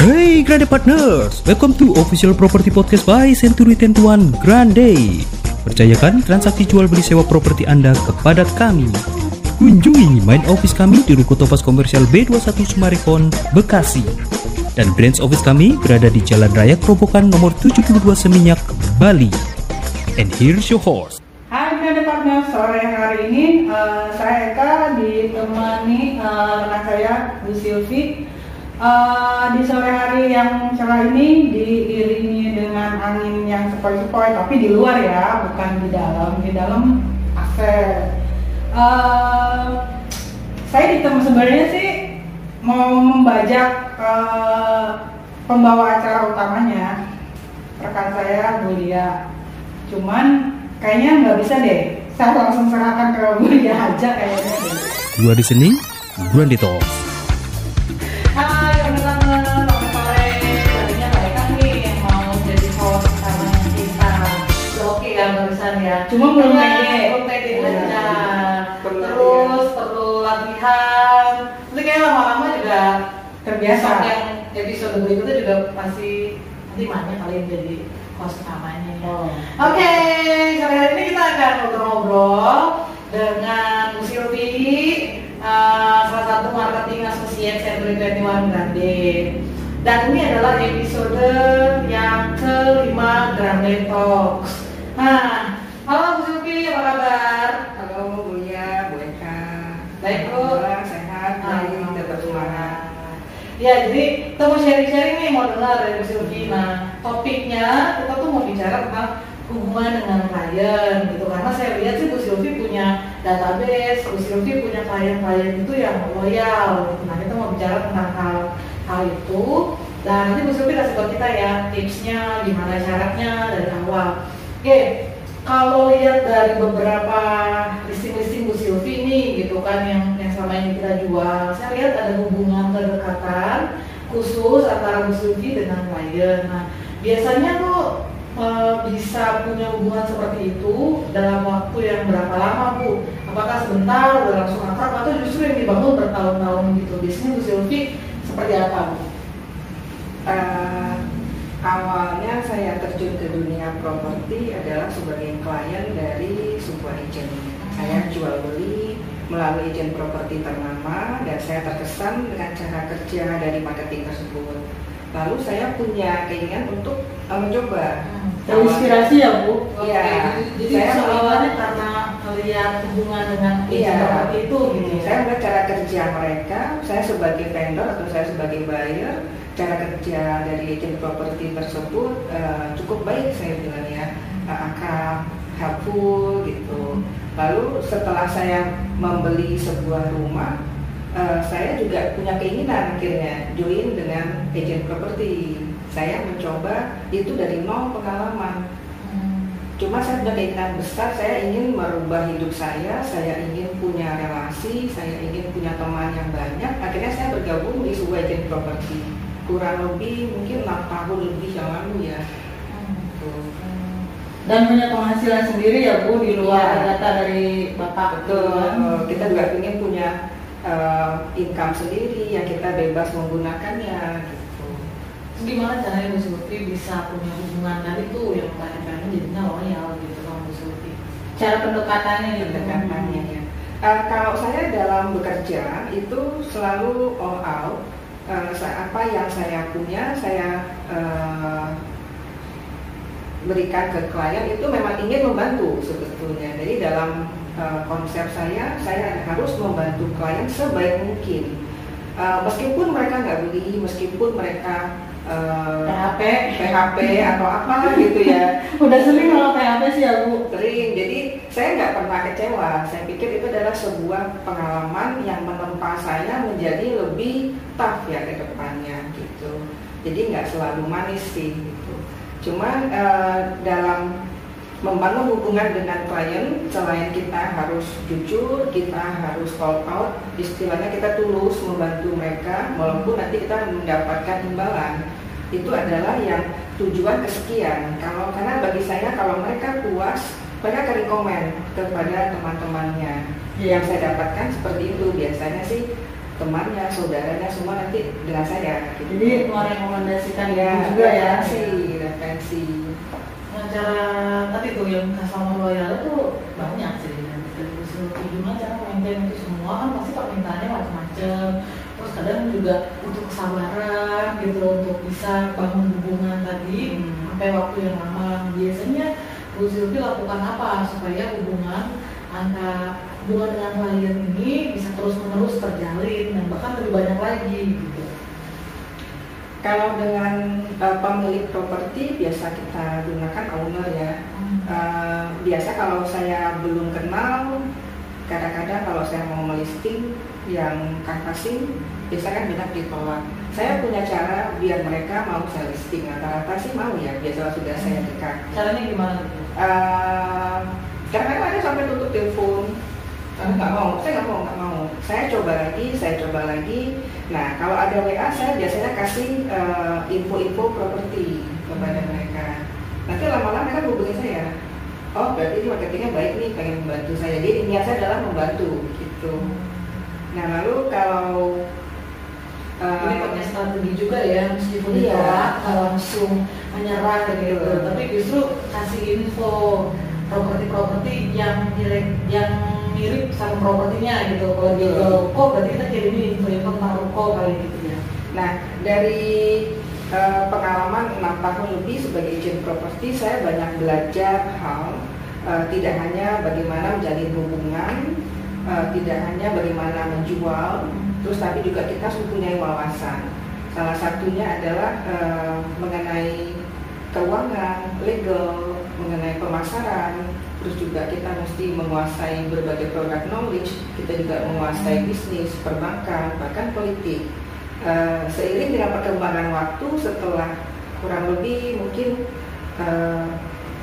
Hey Grande Partners, welcome to official property podcast by Century Tentuan Grande. Percayakan transaksi jual beli sewa properti Anda kepada kami. Kunjungi main office kami di Ruko Topas Komersial B21 Sumarekon, Bekasi. Dan branch office kami berada di Jalan Raya Kerobokan nomor 72 Seminyak, Bali. And here's your host. Hai Grande Partner, sore hari ini eh, saya Eka ditemani eh, rekan saya Bu Silvi. Eh, di sore hari yang cerah ini diiringi dengan angin yang sepoi-sepoi, tapi di luar ya, bukan di dalam. Di dalam AC. Eh, saya ditemani sebenarnya sih mau membajak eh, pembawa acara utamanya rekan saya Bu Lia. Cuman kayaknya nggak bisa deh. Saya langsung serahkan ke Bu Lia aja kayaknya. Gua di sini, Grande ya. Cuma belum Iya, pede. belum pede Iya. aja. Perlu Terus perlu latihan. Nanti kayak lama-lama juga terbiasa. yang episode berikutnya juga pasti nanti mana kali yang jadi host utamanya ya. Oh. Oke, sore hari ini kita akan ngobrol-ngobrol dengan Bu Silvi, uh, salah satu marketing associate Century 21 Grande. Dan ini adalah episode yang kelima Grande Talks. Nah, halo Bu Silvi, apa kabar? Halo Bu Lia, Bu Eka. Baik, Bu. Alhamdulillah, sehat, baik, tetap semangat. Ya, jadi kita mau sharing-sharing nih, mau dengar dari Bu Silvi. Nah, topiknya kita tuh mau bicara tentang hubungan dengan klien gitu. Karena saya lihat sih Bu Silvi punya database, Bu Silvi punya klien-klien itu yang loyal gitu. Nah, kita mau bicara tentang hal hal itu. Dan nanti Bu Silvi kasih tau kita ya tipsnya, gimana caranya dari awal. Oke, kalau lihat dari beberapa listing-listing Bu Silvi ini gitu kan yang selama ini kita jual, saya lihat ada hubungan kedekatan khusus antara Bu Silvi dengan klien. Nah, biasanya tuh e, bisa punya hubungan seperti itu dalam waktu yang berapa lama Bu? Apakah sebentar udah langsung akrab atau justru yang dibangun bertahun-tahun gitu? Biasanya Bu Silvi seperti apa Bu? Eh, awalnya saya terjun ke dunia properti adalah sebagai klien dari sebuah agent. Saya jual beli melalui agent properti ternama dan saya terkesan dengan cara kerja dari marketing tersebut. Lalu saya punya keinginan untuk eh, mencoba. Terinspirasi ya Bu? Iya. jadi, jadi Saya awalnya karena melihat hubungan dengan Iya, seperti itu gitu. ya. Saya melihat cara kerja mereka, saya sebagai vendor atau saya sebagai buyer, cara kerja dari agent properti tersebut eh, cukup baik saya bilang ya, Eh, akrab, helpful gitu. Lalu setelah saya membeli sebuah rumah, eh, saya juga punya keinginan akhirnya join dengan agent properti. Saya mencoba itu dari nol pengalaman. Hmm. Cuma saya punya keinginan besar, saya ingin merubah hidup saya, saya ingin punya relasi, saya ingin punya teman yang banyak. Akhirnya saya bergabung di sebuah agent property. Kurang lebih mungkin 6 tahun lebih yang lalu ya. Tuh. Dan punya penghasilan sendiri ya Bu di luar Iya. data dari Bapak Betul, kan? kita juga ingin punya eh, income sendiri yang kita bebas menggunakannya gitu. Terus gimana caranya Bu Sulfi bisa punya hubungan tadi tuh yang klien-kliennya jadinya loyal gitu sama Bu Sulfi? Cara pendekatannya gitu. pendekatannya ya. Eh, kalau saya dalam bekerja itu selalu all out. Eh, sa- apa yang saya punya saya eh, berikan ke klien itu memang ingin membantu sebetulnya. Jadi dalam eh, konsep saya, saya harus membantu klien sebaik mungkin. Eh, meskipun mereka nggak beli, meskipun mereka eh, PHP. PHP atau apa gitu ya, Udah sering kalau PHP sih ya Bu. sering jadi saya nggak pernah kecewa saya pikir itu adalah sebuah pengalaman yang menempa saya menjadi lebih tough ya ke depannya gitu jadi nggak selalu manis sih gitu cuma eh, dalam membangun hubungan dengan klien selain kita harus jujur kita harus call out istilahnya kita tulus membantu mereka walaupun nanti kita mendapatkan imbalan itu adalah yang tujuan kesekian kalau karena bagi saya kalau mereka puas mereka akan rekomen kepada teman-temannya yang saya dapatkan seperti itu biasanya sih temannya, saudaranya semua nanti dengan saya. Gitu. Jadi merekomendasikan ya, juga ya. referensi, referensi. Nah, cara tadi tuh yang customer loyal itu banyak sih. Dari seluruh gimana cara maintain itu semua kan pasti permintaannya macam-macam. Terus kadang juga untuk kesabaran gitu loh, untuk bisa bangun hubungan tadi Hmm. sampai waktu yang lama. Biasanya Bu Sylvie lakukan apa supaya hubungan antara hubungan dengan klien ini bisa terus menerus terjalin dan bahkan lebih banyak lagi gitu. Kalau dengan uh, pemilik properti biasa kita gunakan owner ya. Uh, biasa kalau saya belum kenal, kadang-kadang kalau saya mau melisting yang canvassing, biasa kan banyak ditolak. Saya punya cara biar mereka mau saya listing. Rata-rata sih mau ya, biasa sudah saya dekat. Caranya gimana? Uh, kadang-kadang ada sampai tutup telepon, karena nggak mau, saya nggak mau, nggak mau. Saya coba lagi, saya coba lagi. Nah, kalau ada WA, saya biasanya kasih uh, info-info properti kepada mereka. Nanti lama-lama mereka hubungi saya. Oh, berarti ini marketingnya baik nih, pengen membantu saya. Jadi niat saya adalah membantu, gitu. Nah, lalu kalau uh, ini pakai strategi juga ya meskipun Iya. ditolak langsung menyerah gitu Betul. tapi justru kasih info properti-properti yang yang mirip sama propertinya gitu kalau di ruko berarti kita kirimin info-info tentang ruko kali gitu ya Nah, dari eh, pengalaman 6 tahun lebih sebagai agent properti, saya banyak belajar hal eh, tidak hanya bagaimana menjalin hubungan, eh, tidak hanya bagaimana menjual, terus tapi juga kita harus mempunyai wawasan. Salah satunya adalah eh, mengenai keuangan, legal, mengenai pemasaran, terus juga kita mesti menguasai berbagai produk knowledge, kita juga menguasai bisnis, perbankan, bahkan politik. Eh, seiring dengan perkembangan waktu setelah kurang lebih mungkin eh,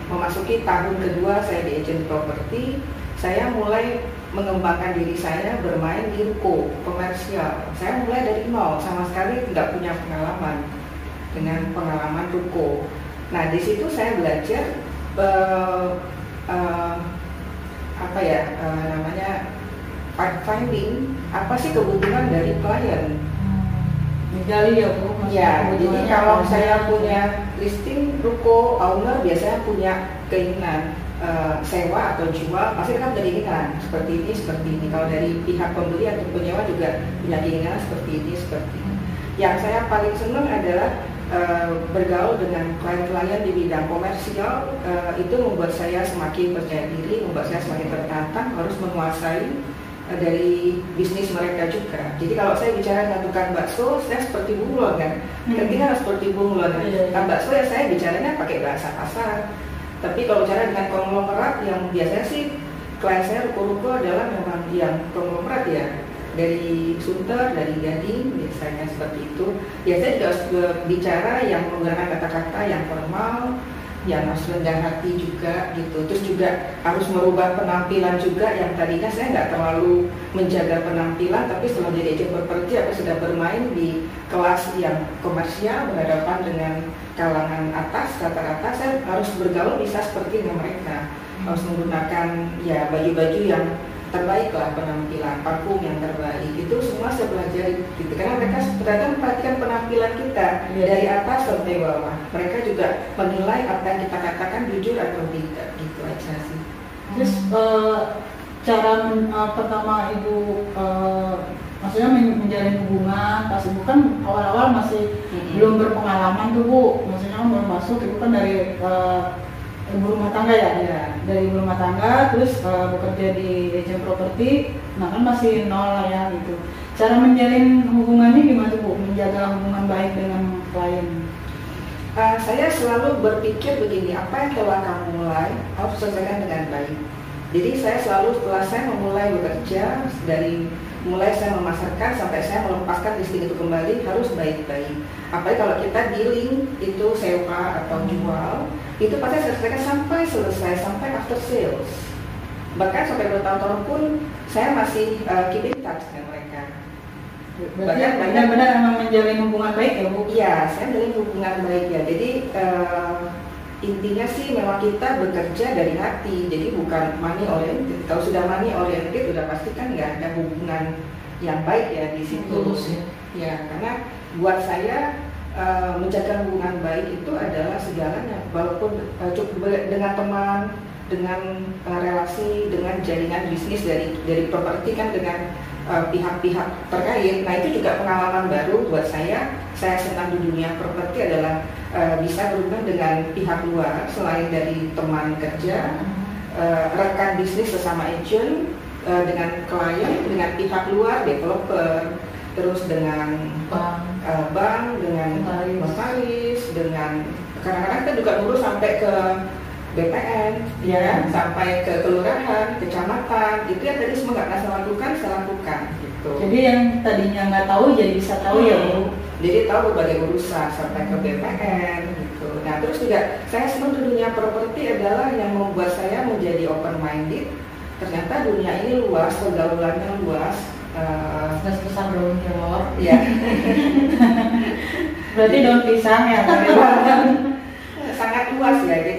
memasuki tahun kedua saya di agent property, saya mulai mengembangkan diri saya bermain di ruko komersial. Saya mulai dari nol, sama sekali tidak punya pengalaman dengan pengalaman ruko. Nah di situ saya belajar eh, eh, apa ya eh, namanya fact finding apa sih kebutuhan dari klien. digali ya bu Ya, jadi kalau saya punya listing ruko owner biasanya punya keinginan eh, sewa atau jual pasti kan keinginan seperti ini seperti ini. Kalau dari pihak pembeli atau penyewa juga punya keinginan seperti ini seperti ini. Yang saya paling senang adalah eh, bergaul dengan klien-klien di bidang komersial eh, itu membuat saya semakin percaya diri, membuat saya semakin tertantang harus menguasai eh, dari bisnis mereka juga. Jadi kalau saya bicara dengan tukang bakso, saya seperti bunglon kan. Hmm. Ketika harus seperti bunglon. Iya, iya. Tukang bakso ya saya bicaranya pakai bahasa kasar. Tapi kalau bicara dengan konglomerat yang biasanya sih klien saya ruko-ruko adalah memang yang konglomerat ya dari Sunter, dari Gading biasanya seperti itu. Biasanya juga harus bicara yang menggunakan kata-kata yang formal, yang harus rendah hati juga gitu. Terus juga harus merubah penampilan juga yang tadinya saya nggak terlalu menjaga penampilan, tapi setelah jadi agent properti aku sudah bermain di kelas yang komersial berhadapan dengan kalangan atas rata-rata saya harus bergaul bisa seperti dengan mereka harus menggunakan ya baju-baju yang terbaik lah penampilan parfum yang terbaik. Itu semua saya pelajari gitu. Karena mereka ternyata memperhatikan penampilan kita Iya. dari atas sampai bawah. Mereka juga menilai apa yang kita katakan jujur atau tidak gitu aja sih. Terus eh, cara eh, pertama ibu eh, maksudnya men- menjalin hubungan pas ibu kan awal-awal masih belum berpengalaman tuh bu, maksudnya baru masuk ibu kan dari eh, ibu rumah tangga ya, Iya. dari ibu rumah tangga terus eh, bekerja di agent properti, nah kan masih nol lah ya gitu. Cara menjalin hubungannya gimana tuh bu? Menjaga hubungan baik dengan klien? Uh, saya selalu berpikir begini, apa yang telah kamu mulai harus selesaikan dengan baik. Jadi saya selalu setelah saya memulai bekerja dari mulai saya memasarkan sampai saya melepaskan listing itu kembali harus baik-baik. Apalagi kalau kita dealing itu sewa atau jual, itu pasti selesaikan sampai selesai sampai after sales. Bahkan sampai bertahun-tahun pun saya masih uh, keep in touch dengan mereka. Berarti Banyak- benar-benar emang menjalin hubungan baik ya bu? Iya, saya menjalin hubungan baik ya. Jadi eh, intinya sih memang kita bekerja dari hati, jadi bukan money oriented. Kalau sudah money oriented, udah pasti kan nggak ada hubungan yang baik ya di situ. Tulus ya. Ya, karena buat saya eh, menjaga hubungan baik itu adalah segalanya. Walaupun eh, cukup dengan teman, dengan eh, relasi, dengan jaringan bisnis dari dari properti kan dengan pihak-pihak terkait. Nah itu juga pengalaman baru buat saya. Saya senang di dunia properti adalah eh, bisa berhubungan dengan pihak luar selain dari teman kerja, eh, rekan bisnis sesama agent, eh, dengan klien, dengan pihak luar, developer, terus dengan Bang. eh, bank, dengan Notaris. dengan kadang-kadang kita juga ngurus sampai ke BPN, ya kan? sampai ke kelurahan, kecamatan, itu yang tadi semua nggak saya lakukan, saya lakukan gitu. Jadi yang tadinya nggak tahu jadi bisa tahu ya Bu. Jadi tahu berbagai urusan sampai ke BPN gitu. Nah terus juga saya senang di dunia properti adalah yang membuat saya menjadi open minded. Ternyata dunia ini luas, pergaulannya luas. Eh, Gas besar daun kelor. ya Berarti daun pisang ya sangat luas ya. Jadi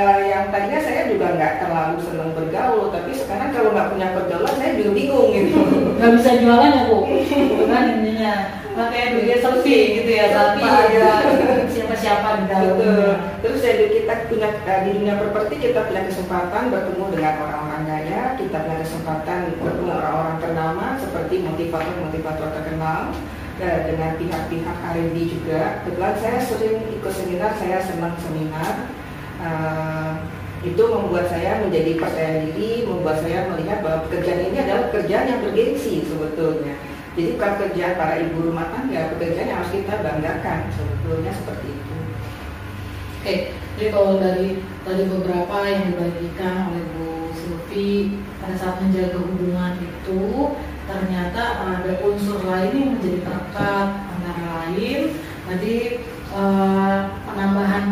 eh, yang tadinya saya juga nggak terlalu senang bergaul, tapi sekarang kalau nggak punya pergaulan saya juga bingung gitu. Nggak bisa jualan ya Bu. Kan intinya. Makanya dia selfie gitu ya ada iya. siapa-siapa di Betul. dalamnya. Terus jadi kita punya eh, di dunia properti kita punya kesempatan bertemu dengan orang-orang kaya, kita punya kesempatan bertemu orang-orang ternama seperti motivator-motivator terkenal eh, dengan pihak-pihak R&D juga. Kebetulan saya sering ikut seminar, saya senang seminar. Eh, itu membuat saya menjadi percaya diri, membuat saya melihat bahwa pekerjaan ini adalah pekerjaan yang bergengsi sebetulnya. Jadi bukan pekerjaan para ibu rumah tangga, pekerjaan yang harus kita banggakan sebetulnya seperti itu. Oke, jadi kalau dari tadi beberapa yang dibagikan oleh Bu Silvi pada saat menjaga hubungan itu ternyata ada unsur lain yang menjadi perekat antara lain tadi eh, penambahan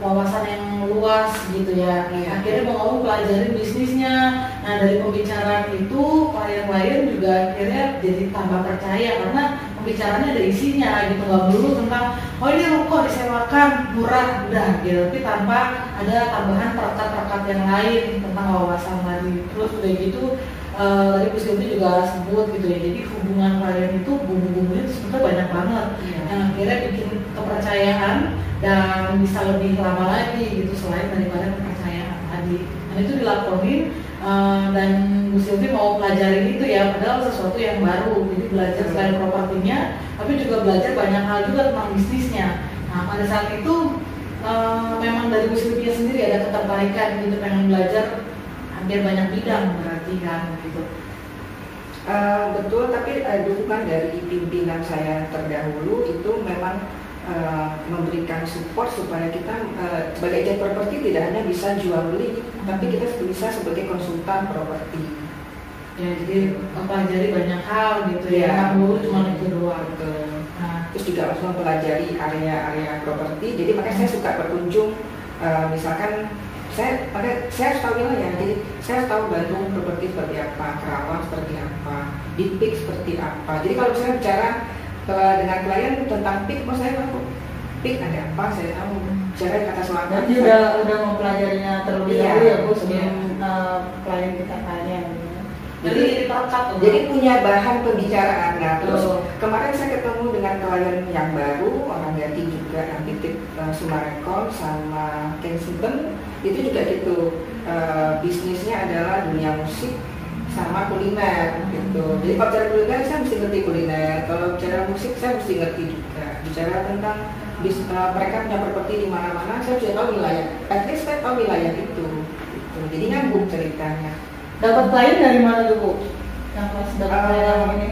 wawasan yang luas gitu ya. Iya. akhirnya mau ngomong pelajarin bisnisnya. Nah dari pembicaraan itu klien-klien juga akhirnya jadi tambah percaya karena pembicaranya ada isinya gitu. Nggak melulu tentang oh ini ruko disewakan murah udah gitu. Tapi tanpa ada tambahan perekat-perekat yang lain tentang wawasan tadi. Terus udah gitu eh, tadi Bu Silvi juga sebut gitu ya jadi hubungan klien itu bumbu-bumbunya sebetulnya banyak banget. Yang akhirnya bikin kepercayaan dan bisa lebih lama lagi gitu selain daripada kepercayaan tadi. Dan itu dilakonin eh, dan Bu Silvi mau pelajarin itu ya padahal sesuatu yang baru. Jadi belajar selain propertinya tapi juga belajar banyak hal juga tentang bisnisnya. Nah pada saat itu eh, memang dari Bu Silvi sendiri ada ketertarikan gitu pengen belajar hampir banyak bidang berarti kan gitu. Eh, betul, tapi eh, dukungan dari pimpinan saya terdahulu itu memang eh, memberikan support supaya kita eh, sebagai agent properti tidak hanya bisa jual beli, tapi kita bisa sebagai konsultan properti. ya jadi mempelajari banyak hal gitu ya. Nggak melulu cuma itu doang. Nah. Terus juga harus mempelajari area-area properti. Jadi makanya saya suka berkunjung, eh, misalkan saya makanya saya harus tahu wilayah. Jadi saya harus tahu Bandung properti seperti apa, Kerawang seperti apa, di PIK seperti apa. Jadi kalau saya bicara eh, dengan klien tentang PIK, mau saya tahu PIK ada apa, saya tahu. Bicara kata selatan. Berarti udah udah mempelajarinya terlebih Iya. dahulu ya Bu sebelum eh, klien kita tanya. Jadi jadi punya bahan pembicaraan. Nah, terus Betul. kemarin saya ketemu dengan klien yang baru, orang Jati juga, yang titip uh, Sumarekon sama Kensington. Itu juga gitu. Uh, bisnisnya adalah dunia musik sama kuliner gitu. Jadi kalau bicara kuliner saya mesti ngerti kuliner. Kalau bicara musik saya mesti ngerti juga. Bicara tentang bis, uh, mereka punya properti di mana-mana, saya sudah tahu wilayah. At least saya tahu wilayah itu. Gitu. Jadi nyambung ceritanya. Dapat klien dari mana tuh Bu? Yang pas dapat klien yang ini?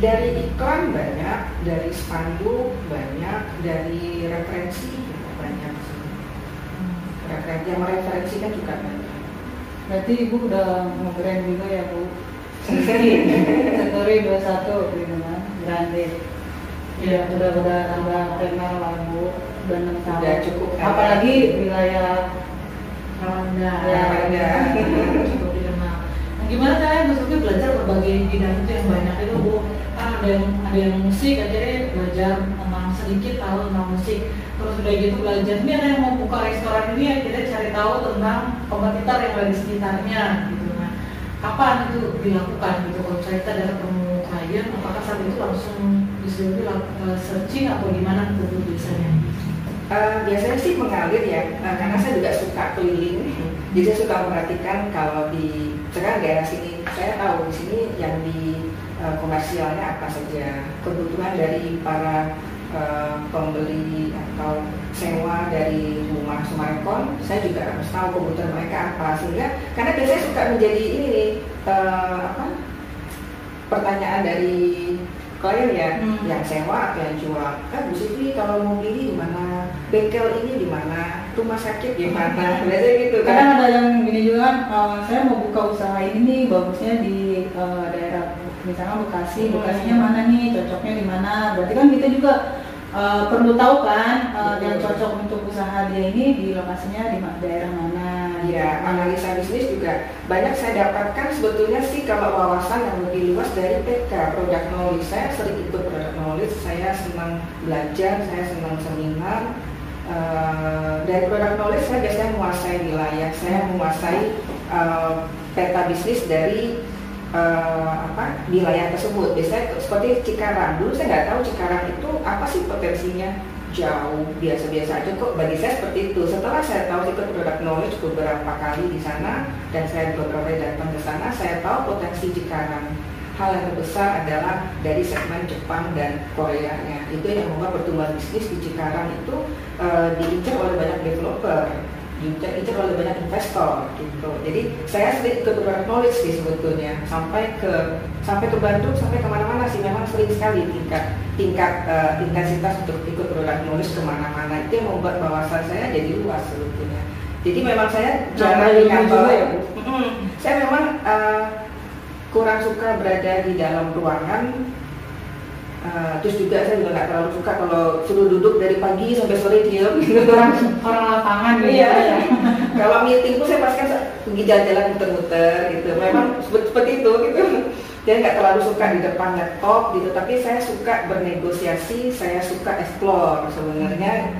Dari iklan banyak, dari spanduk banyak, dari referensi juga banyak sih. Referensi yang mereferensikan juga banyak. Berarti Ibu udah nge-brand juga ya Bu? Story 21 gitu kan, grande. Ya, udah udah tambah terkenal lah Bu dan. Udah cukup? Apalagi wilayah Randa Ya, Randa. cukup dikenal. Nah, gimana Bu Sufi belajar berbagai bidang itu yang banyak itu Bu. Kan ada yang ada yang musik akhirnya belajar tentang sedikit tahu tentang musik. Terus udah gitu belajar. Ini ada yang mau buka restoran ini akhirnya cari tahu tentang kompetitor yang ada di sekitarnya gitu. Nah apa itu dilakukan gitu? Kalau kita ada ketemu klien apakah saat itu langsung disuruh uh, searching atau gimana gitu biasanya Uh, biasanya sih mengalir ya, uh, karena saya juga suka keliling, jadi saya suka memperhatikan kalau di sekarang daerah sini, saya tahu di sini yang di uh, komersialnya apa saja, kebutuhan dari para uh, pembeli atau sewa dari rumah Sumarekon, saya juga harus tahu kebutuhan mereka apa, sehingga karena biasanya suka menjadi ini nih, uh, apa pertanyaan dari klien ya hmm. yang sewa atau yang jual. Eh Bu Siti kalau mau beli di mana? Bengkel ini di mana? Rumah sakit di mana? Biasanya gitu kan. Kadang ada yang gini juga kan uh, saya mau buka usaha ini nih bagusnya di uh, daerah misalnya Bekasi hmm. Bekasinya mana nih cocoknya di mana? Berarti kan kita juga uh, perlu tahu kan uh, yang cocok untuk usaha dia ini di lokasinya di daerah mana ya analisa bisnis juga banyak saya dapatkan sebetulnya sih kalau wawasan yang lebih luas dari PK produk knowledge. Saya sering ikut produk knowledge. Saya senang belajar saya senang seminar. Uh, dari produk knowledge saya biasanya menguasai wilayah. Saya menguasai uh, peta bisnis dari uh, apa wilayah tersebut. Biasanya seperti Cikarang. Dulu saya nggak tahu Cikarang itu apa sih potensinya jauh biasa-biasa aja. Kok bagi saya seperti itu. Setelah saya tahu ikut produk knowledge beberapa kali di sana dan saya beberapa kali datang ke sana saya tahu potensi Cikarang hal yang terbesar adalah dari segmen Jepang dan Korea nya itu yang membuat pertumbuhan bisnis di Cikarang itu uh, diincar oleh banyak developer diincar oleh banyak investor gitu. Jadi saya sering ikut produk knowledge sih sebetulnya. Sampai ke sampai ke Bandung sampai ke mana-mana sih. Memang sering sekali tingkat tingkat uh, intensitas untuk ikut produk nulis ke mana-mana. Itu yang membuat wawasan saya jadi luas sebetulnya. Jadi memang saya jarang di kantor ya Bu? saya memang uh, kurang suka berada di dalam ruangan Uh, terus juga saya juga nggak terlalu suka kalau suruh duduk dari pagi sampai sore diam gitu orang orang lapangan gitu iya, ya. kalau meeting pun saya pasti kan pergi jalan-jalan muter-muter gitu. Memang seperti itu gitu. Dia nggak terlalu suka di depan laptop gitu tapi saya suka bernegosiasi saya suka explore sebenarnya.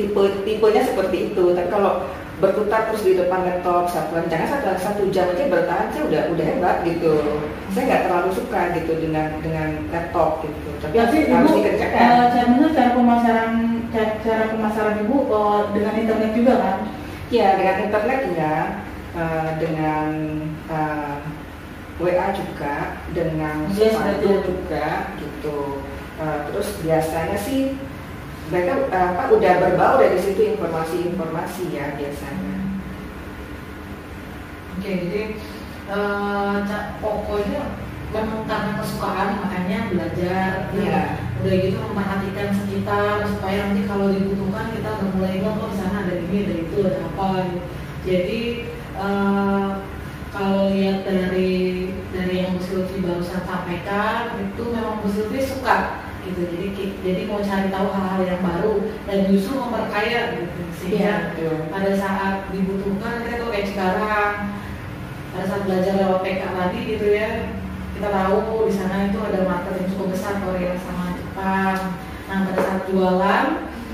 Tipe tipenya seperti itu. Tapi kalau berputar terus di depan laptop satu jangan satu satu jam aja bertahan saya udah udah hebat gitu. Saya nggak terlalu suka gitu dengan dengan laptop gitu. Tapi Jadi, harus dikerjakan. uh, saya menurut cara pemasaran cara, cara pemasaran ibu uh, dengan internet juga kan? Ya dengan internet ya uh, dengan uh, WA juga dengan sepatu juga gitu. Uh, terus biasanya sih mereka uh, apa udah berbau dari situ informasi-informasi ya biasanya oke okay, jadi uh, pokoknya memang karena kesukaan makanya belajar ya. udah gitu memperhatikan sekitar supaya nanti kalau dibutuhkan kita udah mulai ngomong oh di sana ada ini ada itu ada apa gitu. jadi uh, kalau lihat dari dari yang Bu Silvi barusan sampaikan itu memang Bu Silvi suka gitu. Jadi jadi mau cari tahu hal-hal yang baru dan justru memperkaya gitu. Sehingga ya, pada saat dibutuhkan kita tuh kayak sekarang pada saat belajar lewat PK tadi gitu ya kita tahu di sana itu ada market yang cukup besar Korea sama Jepang. Nah pada saat jualan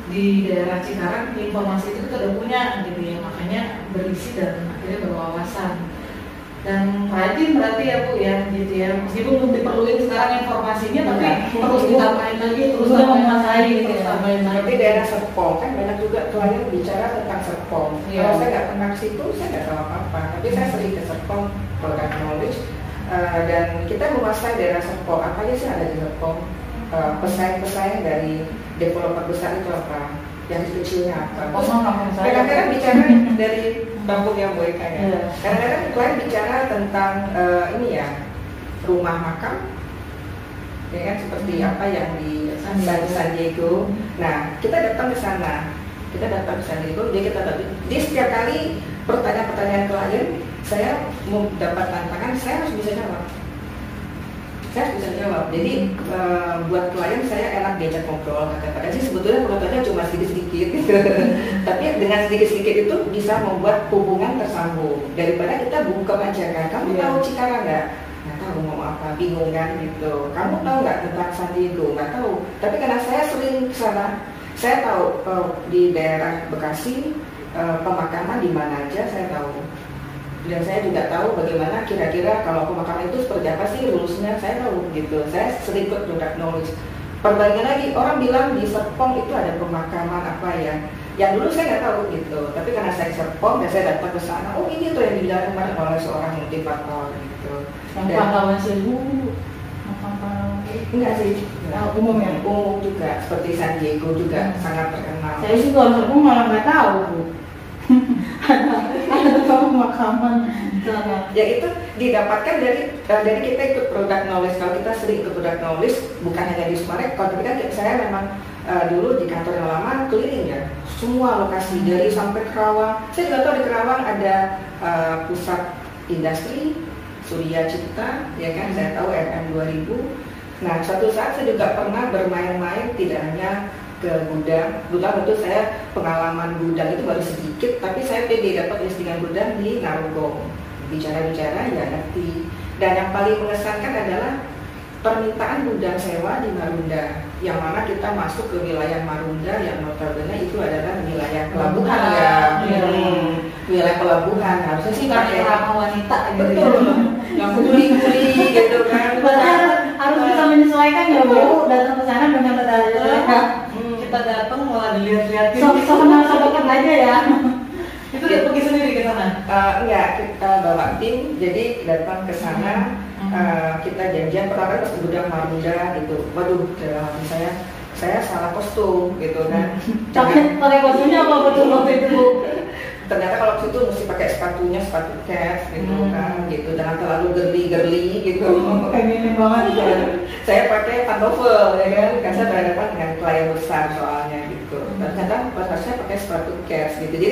di daerah Cikarang informasi itu kita udah punya gitu ya. Makanya berisi dan akhirnya berwawasan dan rajin berarti ya bu ya gitu ya. Meskipun belum diperluin sekarang informasinya tapi ya. terus ditambahin lagi terus menguasai gitu ya tambahin lagi. Tapi daerah Serpong kan banyak juga klien bicara tentang Serpong. Ya. kalau saya nggak pernah ke situ saya nggak tahu apa apa tapi saya sering ke Serpong product knowledge uh, dan kita menguasai daerah Serpong. Apa aja sih ada di Serpong? Uh, pesaing-pesaing dari developer besar itu apa? Yang kecilnya apa? Kadang-kadang bicara dari kampung yang baik kan ya. Kadang-kadang klien bicara tentang uh, ini ya rumah makam, ya kan? Seperti hmm. apa yang di San, San Diego. Nah kita datang ke sana, kita datang ke San Diego, dia kita dia setiap kali pertanyaan-pertanyaan klien, saya mau dapat tantangan, saya harus bisa jawab saya bisa jawab. Jadi uh, buat klien saya enak diajak ngobrol. Kadang-kadang sih sebetulnya penontonnya cuma sedikit-sedikit. Tapi dengan sedikit-sedikit itu bisa membuat hubungan tersambung. Daripada kita buka aja kan. Kamu yeah. tahu Cikarang nggak? Nggak tahu mau apa, bingung kan gitu. Kamu tahu nggak tentang San Diego? Nggak tahu. Tapi karena saya sering ke sana, saya tahu uh, di daerah Bekasi uh, pemakaman di mana aja saya tahu dan saya juga tahu bagaimana kira-kira kalau pemakaman itu seperti apa sih rulusnya saya tahu gitu saya sering ikut product knowledge perbandingan lagi orang bilang di Serpong itu ada pemakaman apa ya yang dulu saya nggak tahu gitu tapi karena saya Serpong dan saya datang ke sana oh ini tuh yang dibilang kemarin oleh seorang motivator gitu Yang pahlawan seribu, pahlawan. enggak sih Oh, umum ya? umum juga seperti San Diego juga Hmm. sangat terkenal Saya sih kalau serpong malah nggak tahu bu. ada pemakaman ya itu didapatkan dari eh, dari kita ikut product knowledge. Kalau kita sering ikut product knowledge bukan hanya di Sumarekon tapi kan saya memang eh, dulu di kantor yang lama keliling ya. Semua lokasi dari sampai Kerawang. Saya juga tahu di Kerawang ada eh, pusat industri Surya Cipta ya kan? Saya tahu MM 2000 nah suatu saat saya juga pernah bermain-main tidak hanya ke gudang. Gudang tentu saya pengalaman gudang itu baru sedikit tapi saya pede dapat listingan gudang di Narogong. Bicara-bicara ya ngerti. Dan yang paling mengesankan adalah permintaan gudang sewa di Marunda yang mana kita masuk ke wilayah Marunda yang notabene itu adalah wilayah pelabuhan ya. Iya. Hmm, wilayah pelabuhan. Harusnya sih pakai ramah wanita gitu. betul. Yang kuli-kuli gitu kan. Harus, bisa menyesuaikan ya bu, datang ke sana dengan. Hmm. Kita datang malah dilihat-lihatin. So, so kenal so aja ya. Itu dia pergi sendiri ke sana. Eh, enggak, kita bawa tim, jadi datang ke sana, Hmm. eh, kita janjian pertama pas ke gudang Marunda gitu. Waduh, dalam saya, saya salah kostum gitu kan. Pakai pakai kostumnya apa betul waktu itu mesti pakai sepatunya sepatu cats gitu Hmm. kan, gitu. Jangan terlalu girly-girly gitu. Pengen banget ya. saya pakai pantofel ya kan, karena saya berhadapan dengan klien besar soalnya gitu. Dan kadang pas saya pakai sepatu cats gitu. Jadi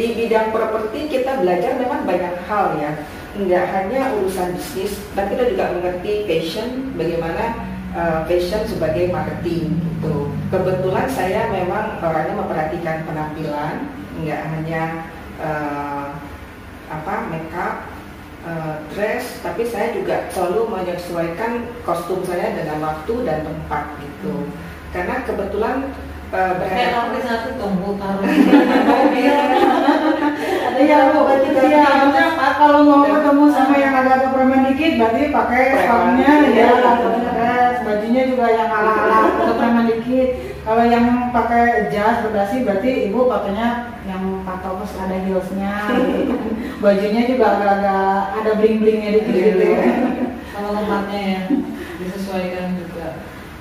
di bidang properti kita belajar memang banyak hal ya. Nggak hanya urusan bisnis, tapi kita juga mengerti passion, bagaimana uh, sebagai marketing gitu. Kebetulan saya memang orangnya memperhatikan penampilan, nggak hanya uh, apa makeup uh, dress, tapi saya juga selalu menyesuaikan kostum saya dengan waktu dan tempat gitu. Karena kebetulan uh, satu tunggu taruh. Ada yang ya harusnya kalau mau ketemu sama yang agak-agak preman dikit, berarti pakai sepatunya ya, dress, bajunya juga yang ala-ala agak preman dikit. Kalau yang pakai jas berdasi, berarti ibu pakainya yang patopus ada heelsnya, bajunya juga agak-agak ada bling-blingnya dikit gitu. sama tempatnya ya disesuaikan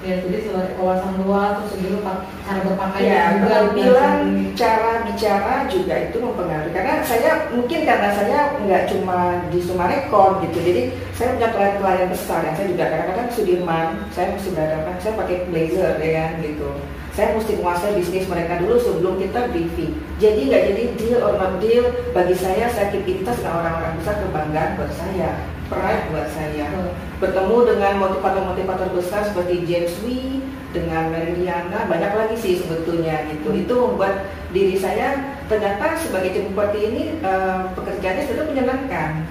ya jadi sebagai kawasan luar terus pak- cara berpakaian Ya, juga dipelajari. cara bicara juga itu mempengaruhi. Karena saya mungkin karena saya nggak cuma di Sumarekon gitu, jadi saya punya klien-klien besar yang saya juga kadang-kadang Sudirman, saya mesti berhadapan, saya pakai blazer ya kan gitu. Saya mesti menguasai bisnis mereka dulu sebelum kita briefing. Jadi nggak jadi deal or not deal. Bagi saya, saya aktivitas dengan orang-orang besar kebanggaan buat saya, pride buat saya Betul. bertemu dengan motivator-motivator besar seperti James Wee, dengan Meridiana, banyak lagi sih sebetulnya gitu. Itu membuat diri saya ternyata sebagai jemput ini eh, pekerjaannya sudah menyenangkan.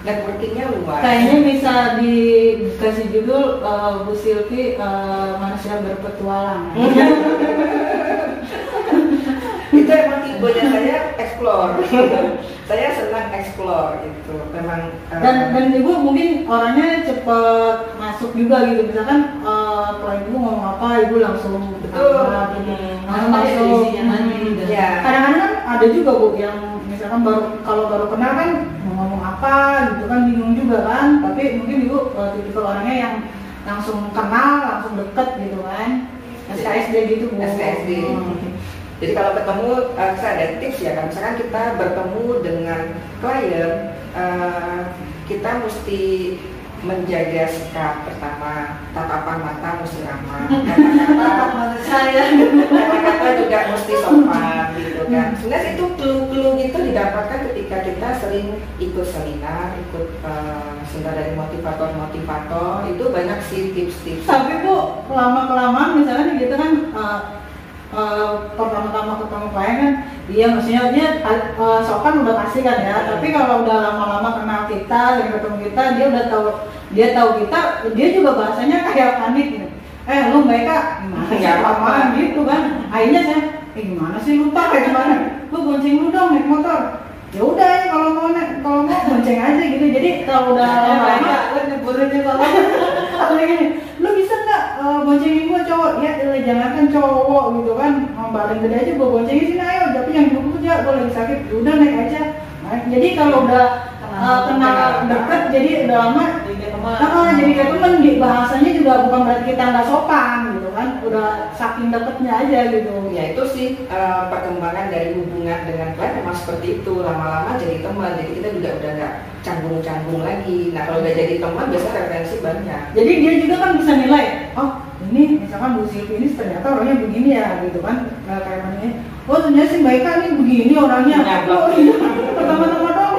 Networkingnya luas. Kayaknya bisa dikasih judul eh, Bu Silvi eh, manusia berpetualang. itu emang tipenya saya explore. saya senang explore gitu. Memang eh, dan dan ibu mungkin orangnya cepet masuk juga gitu misalkan eh, kalau ibu ngomong apa ibu langsung Betul. gitu. langsung Langsung ada masuk isinya nanti dan ya. kadang-kadang kan ada juga bu yang misalkan baru kalau baru kenal kan mau ngomong apa gitu kan bingung juga kan tapi mungkin ibu uh, tipikal orangnya yang langsung kenal langsung deket gitu kan SKSD gitu bu SKSD. Hmm. Jadi kalau ketemu, eh, saya ada tips ya, kan misalkan kita bertemu dengan klien, eh, kita mesti menjaga sikap pertama, tatapan mata mesti ramah, kata-kata saya kata-kata juga mesti sopan gitu kan. Sebenarnya itu clue-clue gitu didapatkan ketika kita sering ikut seminar, ikut eh, seminar dari motivator-motivator, itu banyak sih tips-tips. tapi bu lama kelamaan misalnya gitu kan uh, uh, pertama-tama ketemu klien kan dia maksudnya dia uh, sopan udah pasti kan ya. Tapi kalau udah lama-lama kenal kita dan ketemu kita dia udah tahu dia tahu kita dia juga bahasanya kayak panik gitu. Eh lu mereka gimana sih? Lamaan gitu kan. Akhirnya saya eh gimana sih lu pak kayak gimana? Lu bonceng lu dong naik motor. Ya udah ya kalau mau kalau mau bonceng aja gitu. Jadi kalau udah Nah, lama mereka lu nyeburinnya kalau gini lu bisa uh, boncengin gua cowok. Ya elah, jangankan cowok gitu kan. Mau gede aja gua boncengin sini ayo. Tapi yang dulu aja gua lagi sakit. Udah naik aja. Jadi kalau udah uh, kenal deket jadi udah lama teman Nah, jadi kayak temen di bahasanya juga bukan berarti kita nggak sopan gitu kan. Udah saking deketnya aja gitu. Ya itu sih eh, perkembangan dari hubungan dengan klien memang seperti itu. Lama-lama jadi teman jadi kita juga udah nggak canggung-canggung lagi. Nah kalau udah jadi teman biasanya referensi banyak. jadi dia juga kan bisa nilai oh ini misalkan Bu Silvi ini ternyata orangnya begini ya gitu kan. Nggak kayak mana ini oh ternyata si Mbak Ika ini begini orangnya. Nyablak. oh iya. Pertama-tama dong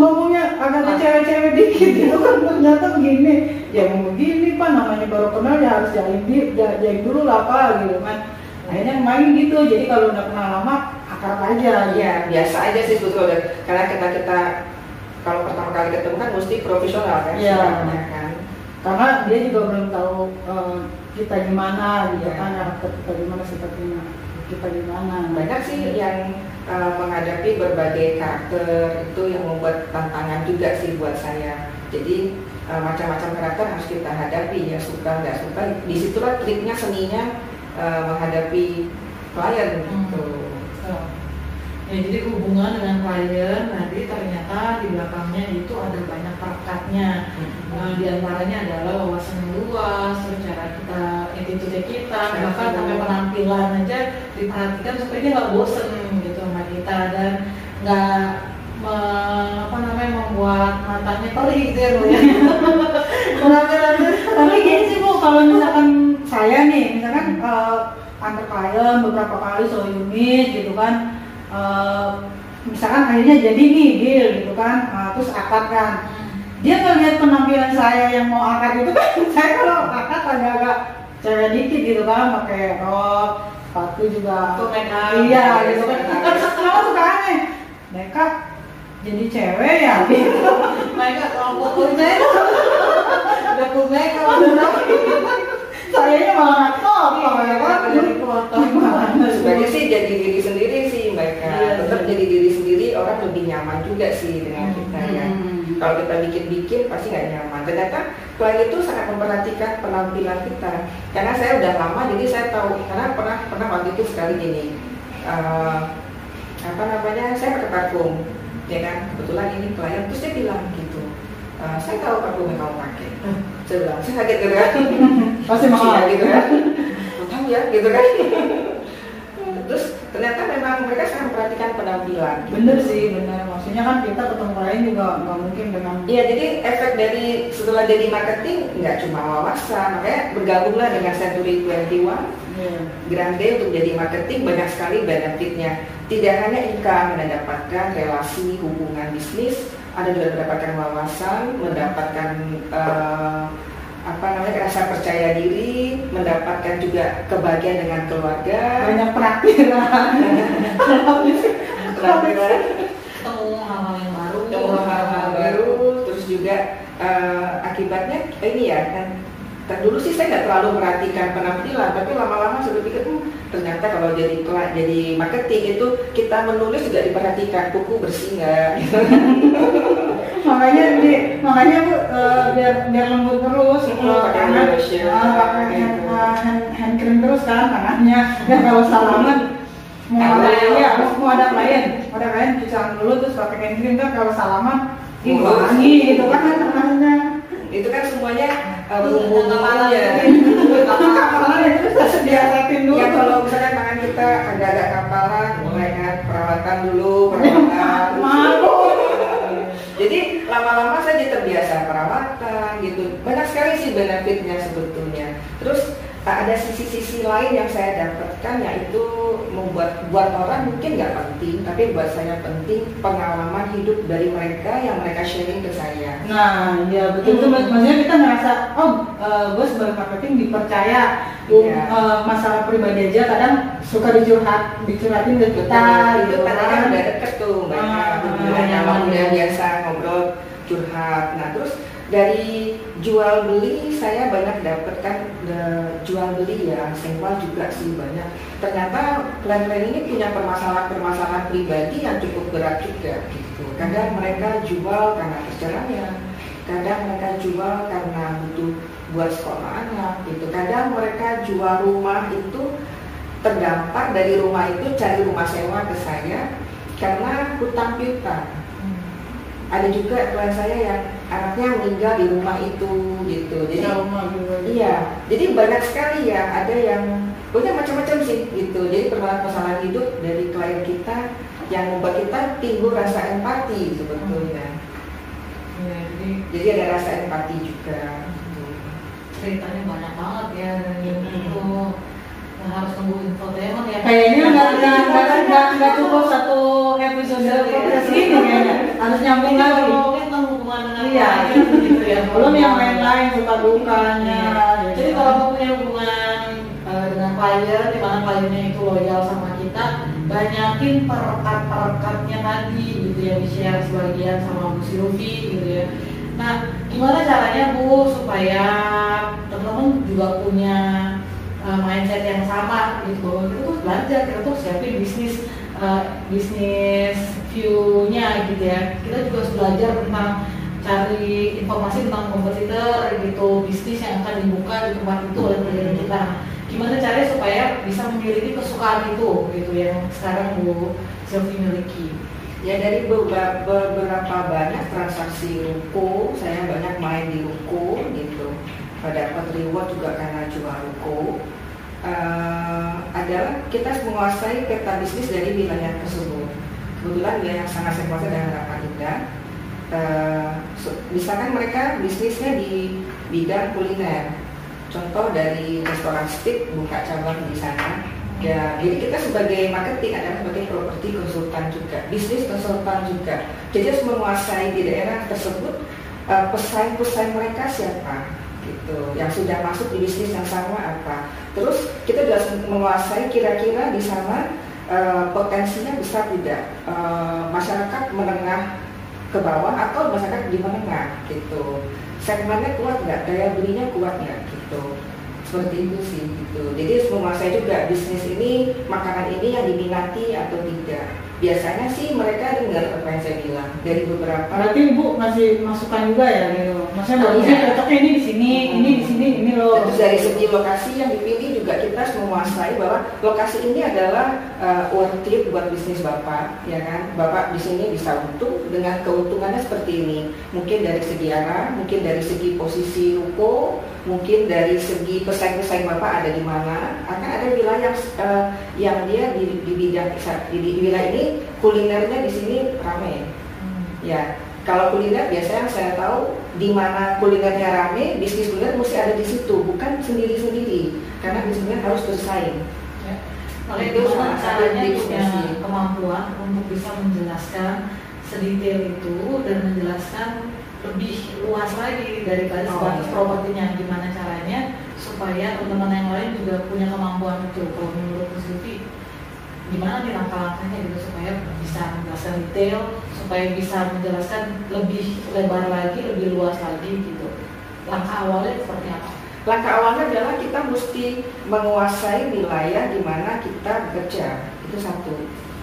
ngomongnya agak cewek-cewek dikit gitu kan. Ternyata begini. Ya mau begini pak namanya baru kenal ya harus di jain dulu lah pak gitu kan. Akhirnya main gitu jadi kalau udah kenal lama akrab aja. Ya biasa aja sih sebetulnya karena kita kita kalau pertama kali ketemu kan mesti profesional kan Iya. sifatnya kan. karena dia juga belum tahu eh, kita gimana gitu Iya. kan karakter kita gimana sifatnya kita gimana Banyak sih yang eh, menghadapi berbagai karakter itu yang membuat tantangan juga sih buat saya. Jadi eh, macam-macam karakter harus kita hadapi ya suka nggak suka. Di situlah triknya seninya eh, menghadapi klien gitu. Oh. Ya, jadi hubungan dengan klien nanti ternyata di belakangnya itu ada banyak perekatnya. Nah, di antaranya adalah wawasan yang luas, cara kita, attitude kita, bahkan sampai penampilan aja diperhatikan supaya dia nggak bosen gitu sama kita dan nggak me- apa namanya membuat matanya perih gitu ya Bu, ya. tapi gini sih bu kalau misalkan saya nih misalkan eh, antar klien beberapa kali so unit gitu kan eh, misalkan akhirnya jadi nih deal gitu kan. Eh, terus akad kan. Dia ngeliat penampilan saya yang mau akad itu kan. Saya kalau akad agak-agak cewek dikit gitu kan. Pakai rok sepatu juga. Up. iya gitu kan. Kan kenapa suka aneh. Mereka jadi cewek ya? Gitu. Mereka kalau punya udah punya kalau sayanya malah nggak ya kan? Jadi foto. Gimana sih? Sebenarnya sih jadi diri sendiri sih jadi diri sendiri orang lebih nyaman juga sih dengan kita ya. Hmm. Kalau kita bikin-bikin pasti nggak nyaman. Ternyata klien itu sangat memperhatikan penampilan kita. Karena saya udah lama jadi saya tahu. Karena pernah pernah waktu itu sekali gini. eh, apa namanya? Saya pakai parfum, ya kan? Kebetulan ini klien terus dia bilang gitu. "Eh, saya tahu parfum yang kamu pakai. Saya bilang, saya kaget gitu kan. pasti mahal gitu kan tahu ya gitu kan terus ternyata memang mereka sangat memperhatikan penampilan. Bener sih bener. Maksudnya kan kita ketemu klien juga nggak mungkin dengan Iya jadi efek dari setelah jadi marketing nggak cuma wawasan makanya bergabunglah dengan Century 21 Iya. Grande untuk jadi marketing banyak sekali benefitnya. Tidak hanya income mendapatkan relasi hubungan bisnis ada juga mendapatkan wawasan mendapatkan eh, apa namanya rasa percaya diri mendapatkan juga kebahagiaan dengan keluarga. Banyak perakhiran. Keterampilan, ketemu hal-hal yang baru. Ketemu hal-hal baru terus juga eh, akibatnya eh, ini ya kan kan dulu sih saya nggak terlalu perhatikan penampilan tapi lama-lama saya berpikir "Hmm, ternyata kalau jadi jadi marketing itu kita menulis juga diperhatikan buku bersih nggak makanya di makanya bu eh, biar biar lembut terus Hmm, eh, pakai tangan lotion, eh, pakai hand, gitu. hand, hand cream terus kan tangannya biar kalau salaman mau ada ya mau ada klien ada klien cuci tangan dulu terus pakai hand cream kan kalau salaman ih wangi gitu kan tangannya itu kan semuanya uh, Terus bumbu kepala ya kapalan itu diasatin dulu. Ya kalau misalnya tangan kita agak-agak kapalan mulai kan perawatan dulu perawatan. malu jadi lama-lama saya jadi terbiasa perawatan gitu. Banyak sekali sih benefitnya sebetulnya. Terus ada sisi-sisi lain yang saya dapatkan yaitu membuat buat orang mungkin nggak penting tapi buat saya penting pengalaman hidup dari mereka yang mereka sharing ke saya Nah, iya betul itu Hmm. maksudnya kita ngerasa oh gue sebagai marketing dipercaya Iya. Eh, masalah pribadi aja kadang suka dicurhat dicurhatin ke kita itu gitu tadi kan udah deket tuh banyak Ah, udah ah, nyaman ah. udah biasa ngobrol curhat nah terus dari jual beli saya banyak dapatkan the- jual beli ya sewa juga sih banyak. Ternyata plan-plan ini punya permasalahan-permasalahan pribadi yang cukup berat juga gitu. Kadang mereka jual karena perceraian kadang mereka jual karena butuh buat sekolah anak gitu. Kadang mereka jual rumah itu terdampak dari rumah itu cari rumah sewa ke saya karena hutang piutang ada juga klien saya yang anaknya meninggal di rumah itu gitu. Jadi Trauma juga. iya. Jadi banyak sekali ya ada yang punya macam-macam sih gitu. Jadi permasalahan hidup dari klien kita yang membuat kita timbul rasa empati sebetulnya. Ya, jadi jadi ada rasa empati juga. Gitu. ceritanya banyak banget ya dan itu harus nunggu infotainment ya Kayaknya nggak nggak nggak nggak cukup satu episode podcast ini kayaknya harus nyambung lagi. tentang hubungan dengan Iya. gitu ya Belum yang lain-lain suka dukanya. Iya. Jadi kalau mau punya hubungan eh, dengan klien, di mana kliennya itu loyal sama kita, banyakin perekat-perekatnya tadi gitu ya, di share sebagian sama Bu Silvi gitu ya. Nah, gimana caranya Bu supaya teman-teman juga punya eh, mindset yang sama gitu kita tuh belajar, kita tuh siapin bisnis eh, bisnis view-nya gitu ya. Kita juga harus belajar tentang cari informasi tentang kompetitor gitu bisnis yang akan dibuka di tempat itu oleh klien kita gimana caranya supaya bisa memiliki kesukaan itu gitu yang sekarang Bu Sylvie miliki Ya dari beberapa banyak transaksi ruko, saya banyak main di ruko gitu. Dapat reward juga karena jual ruko. Eh, adalah kita menguasai peta bisnis dari wilayah tersebut. Kebetulan wilayah yang sangat saya kuasai adalah Rapah Indah. Eh, so- misalkan mereka bisnisnya di bidang kuliner. Contoh dari restoran steak buka cabang di sana. Ya, jadi kita sebagai marketing adalah sebagai properti konsultan juga, bisnis konsultan juga. Jadi harus menguasai di daerah tersebut eh, pesaing-pesaing mereka siapa, gitu. Yang sudah masuk di bisnis yang sama apa. Terus kita harus menguasai kira-kira di sana eh, potensinya besar tidak Eh, masyarakat menengah ke bawah atau masyarakat di menengah gitu. Segmennya kuat nggak, daya belinya kuat nggak gitu seperti itu sih gitu jadi menguasai juga bisnis ini makanan ini yang diminati atau tidak biasanya sih mereka dengar apa yang saya bilang dari beberapa Berarti ibu ngasih masukan juga ya gitu. Maksudnya Oh, bagusnya cocoknya ini di sini, Hmm. ini di sini, ini loh. Terus dari segi lokasi yang dipilih juga kita harus menguasai bahwa lokasi ini adalah uh, worth it buat bisnis bapak, ya kan? Bapak di sini bisa untung dengan keuntungannya seperti ini. Mungkin dari segi arah, mungkin dari segi posisi ruko, mungkin dari segi pesaing-pesaing bapak ada di mana. Akan ada wilayah uh, yang dia di, di bidang di, di wilayah ini kulinernya di sini ramai. Ya, kalau kuliner biasanya yang saya tahu di mana kulinernya rame, bisnis kuliner mesti ada di situ, bukan sendiri-sendiri. Karena bisnis kuliner harus bersaing. ya. Makanya Itu satu caranya punya kemampuan untuk bisa menjelaskan sedetail itu dan menjelaskan lebih luas lagi daripada Oh, sebatas iya. propertinya gimana caranya supaya teman-teman yang lain juga punya kemampuan itu kalau menurut Sylvie gimana nih langkah-langkahnya gitu supaya bisa menjelaskan detail supaya bisa menjelaskan lebih lebar lagi lebih luas lagi gitu langkah awalnya seperti apa? Langkah awalnya adalah kita mesti menguasai wilayah di mana kita bekerja. Itu satu.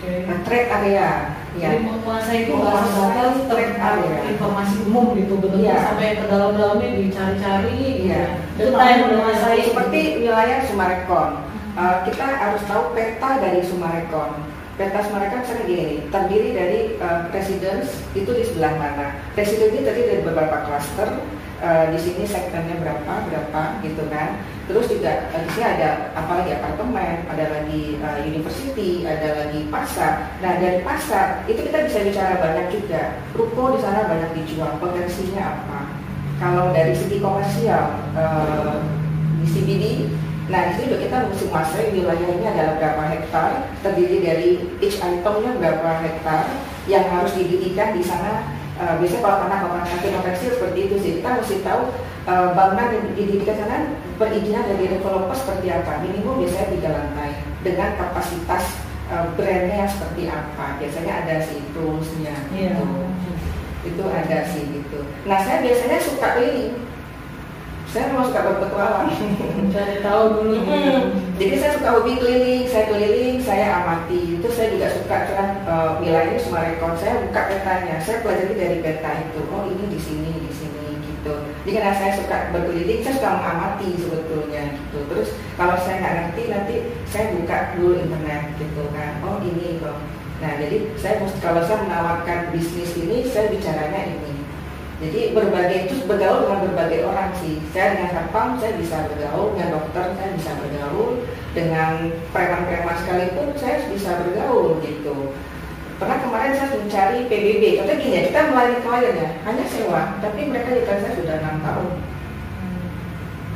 Nah, trade area. Ya. Jadi menguasai itu bahasa batas trade area. informasi umum gitu betul Iya. sampai ke dalam-dalamnya dicari-cari Iya. itu time menguasai Seperti wilayah Sumarekon. Uh, kita harus tahu peta dari Sumarekon. Peta Sumarekon misalnya gini, nih, terdiri dari uh, residence itu di sebelah mana. Residence ini terdiri dari beberapa klaster. Uh, di sini sektornya berapa berapa gitu kan. Terus juga uh, di sini ada apalagi apartemen, ada lagi uh, university, ada lagi pasar. Nah dari pasar itu kita bisa bicara banyak juga. Ruko di sana banyak dijual, potensinya apa? Kalau dari segi komersial uh, di CBD Nah, di sini juga kita mesti menguasai wilayahnya adalah berapa hektar, terdiri dari each itemnya berapa hektar yang harus didirikan di sana. Uh, biasanya kalau tanah bangunan komersil seperti itu sih, kita mesti tahu uh, bangunan yang didirikan sana perizinan dari developer seperti apa. Minimum biasanya tiga lantai dengan kapasitas uh, brandnya yang seperti apa. Biasanya ada sih toolsnya. Iya. gitu. Itu ada sih gitu. Nah, saya biasanya suka keliling saya memang suka berpetualang Cari tahu dulu. Hmm. Jadi saya suka hobi keliling, saya keliling, saya amati. Itu saya juga suka kan uh, semua rekor. Saya buka petanya, saya pelajari dari peta itu. Oh ini di sini, di sini gitu. Jadi karena saya suka berkeliling, saya suka mengamati sebetulnya gitu. Terus kalau saya nggak ngerti nanti saya buka dulu internet gitu kan. Oh ini loh. Nah jadi saya kalau saya menawarkan bisnis ini, saya bicaranya ini. Jadi berbagai itu bergaul dengan berbagai orang sih. Saya dengan satpam saya bisa bergaul, dengan dokter saya bisa bergaul, dengan preman-preman sekalipun saya bisa bergaul gitu. Pernah kemarin saya mencari PBB, katanya gini ya, kita melayani klien ya, hanya sewa, tapi mereka di saya sudah enam tahun.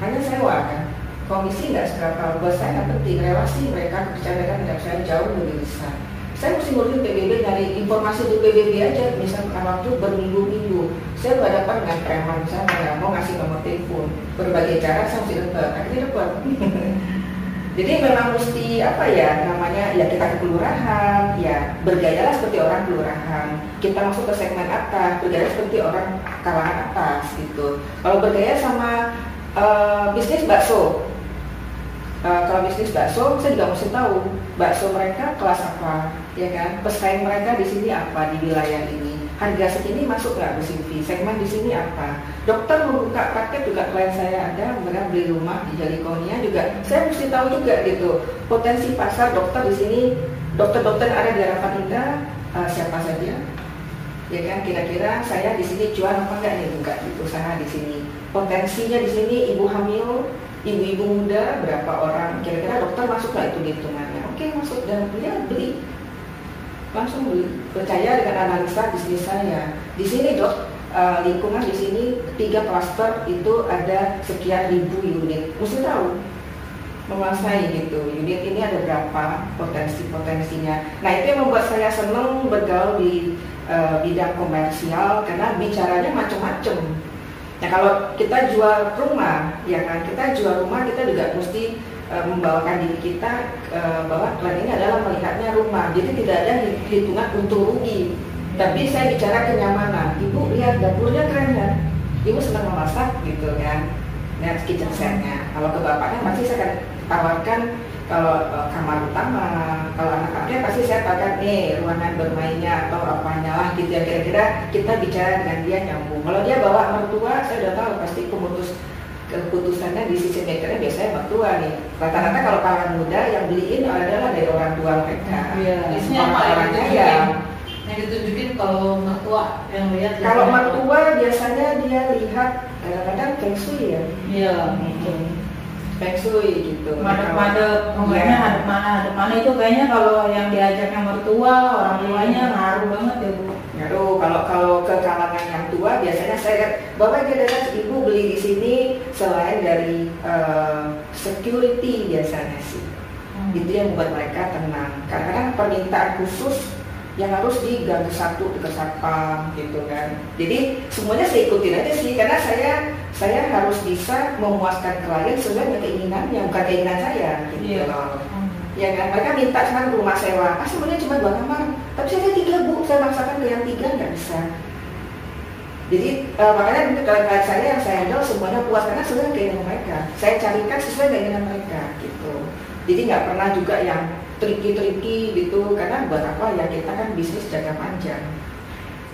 Hanya sewa kan, komisi nggak seberapa, buat saya nggak penting, relasi mereka, kepercayaan mereka tidak saya jauh lebih besar saya mesti ngurusin PBB dari informasi di PBB aja. Misalkan waktu berminggu-minggu saya berhadapan dengan preman saya nggak mau ngasih nomor telepon. Berbagai cara saya mesti dapat. Akhirnya dapat. Jadi memang mesti apa ya namanya ya kita ke kelurahan ya bergayalah seperti orang kelurahan. Kita masuk ke segmen atas bergaya seperti orang kalangan atas gitu. Kalau bergaya sama uh, bisnis bakso uh, kalau bisnis bakso saya juga mesti tahu bakso mereka kelas apa ya kan? Pesaing mereka di sini apa di wilayah ini? Harga segini masuk nggak Bu Silvi segmen di sini apa? Dokter membuka praktek juga klien saya ada mereka beli rumah di Jalikonia juga. Saya mesti tahu juga gitu potensi pasar dokter di sini. Dokter-dokter ada di harapan indah uh, siapa saja? Ya kan? Kira-kira saya di sini jual apa enggak nih buka di usaha di sini. Potensinya di sini ibu hamil ibu-ibu muda berapa orang kira-kira dokter masuk nggak itu di hitungannya oke masuk. Dan dia beli. Langsung beli. Percaya dengan analisa bisnis saya di sini dok uh, lingkungan di sini tiga klaster itu ada sekian ribu unit. Mesti tahu menguasai gitu. Unit ini ada berapa potensi potensinya nah itu yang membuat saya senang bergaul di uh, bidang komersial karena bicaranya macam-macam nah kalau kita jual rumah ya kan? Kita jual rumah kita juga mesti Eh, membawakan diri kita uh, bahwa klien ini adalah melihatnya rumah. Jadi tidak ada hitungan untung rugi. Tapi saya bicara kenyamanan. Ibu lihat dapurnya keren kan? Ibu senang memasak gitu kan? Lihat kitchen setnya. Kalau ke bapaknya pasti saya akan tawarkan kalau uh, kamar utama kalau anak-anaknya pasti saya tawarkan nih ruangan bermainnya atau apanya lah gitu ya. Kira-kira kita bicara dengan dia nyambung. Kalau dia bawa mertua saya udah tahu pasti pemutus keputusannya di sisi makernya biasanya mertua nih. Rata-rata kalau kalangan muda yang beliin adalah dari orang tua mereka. Iya. biasanya apa orangnya ya. Yang ditunjukin kalau mertua yang lihat kalau mertua biasanya dia lihat kadang-kadang feng shui ya. Iya. Hmm. Shui gitu madep-madep pokoknya ya. hadap mana hadap mana itu kayaknya kalau yang diajaknya mertua orang tuanya ngaruh banget ya bu Aduh, kalau kalau ke kalangan yang tua biasanya saya bahwa jelas ibu beli di sini selain dari uh, security biasanya sih. Hmm. Itu yang membuat mereka tenang. Karena permintaan khusus yang harus diganti satu ke satpam gitu kan. Jadi semuanya saya ikutin aja sih karena saya saya harus bisa memuaskan klien sesuai dengan keinginan yang bukan keinginan saya gitu yeah. loh. Ya kan, mereka minta sekarang rumah sewa, ah semuanya cuma dua kamar, tapi saya tiga bu, saya maksakan ke yang tiga nggak bisa. Jadi uh, makanya klien saya yang saya handle semuanya puas karena sesuai keinginan mereka. Saya carikan sesuai keinginan mereka gitu. Jadi nggak pernah juga yang triki-triki gitu. Karena buat apa ya kita kan bisnis jaga panjang.